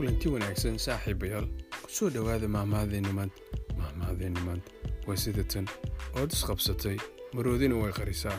kulanti wanaagsan saaxiibayaal ku soo dhowaada mahmahadeenna maanta. Mahmahadeenna maanta waa sida tan ood isqabsatay maroodina way qarisaa.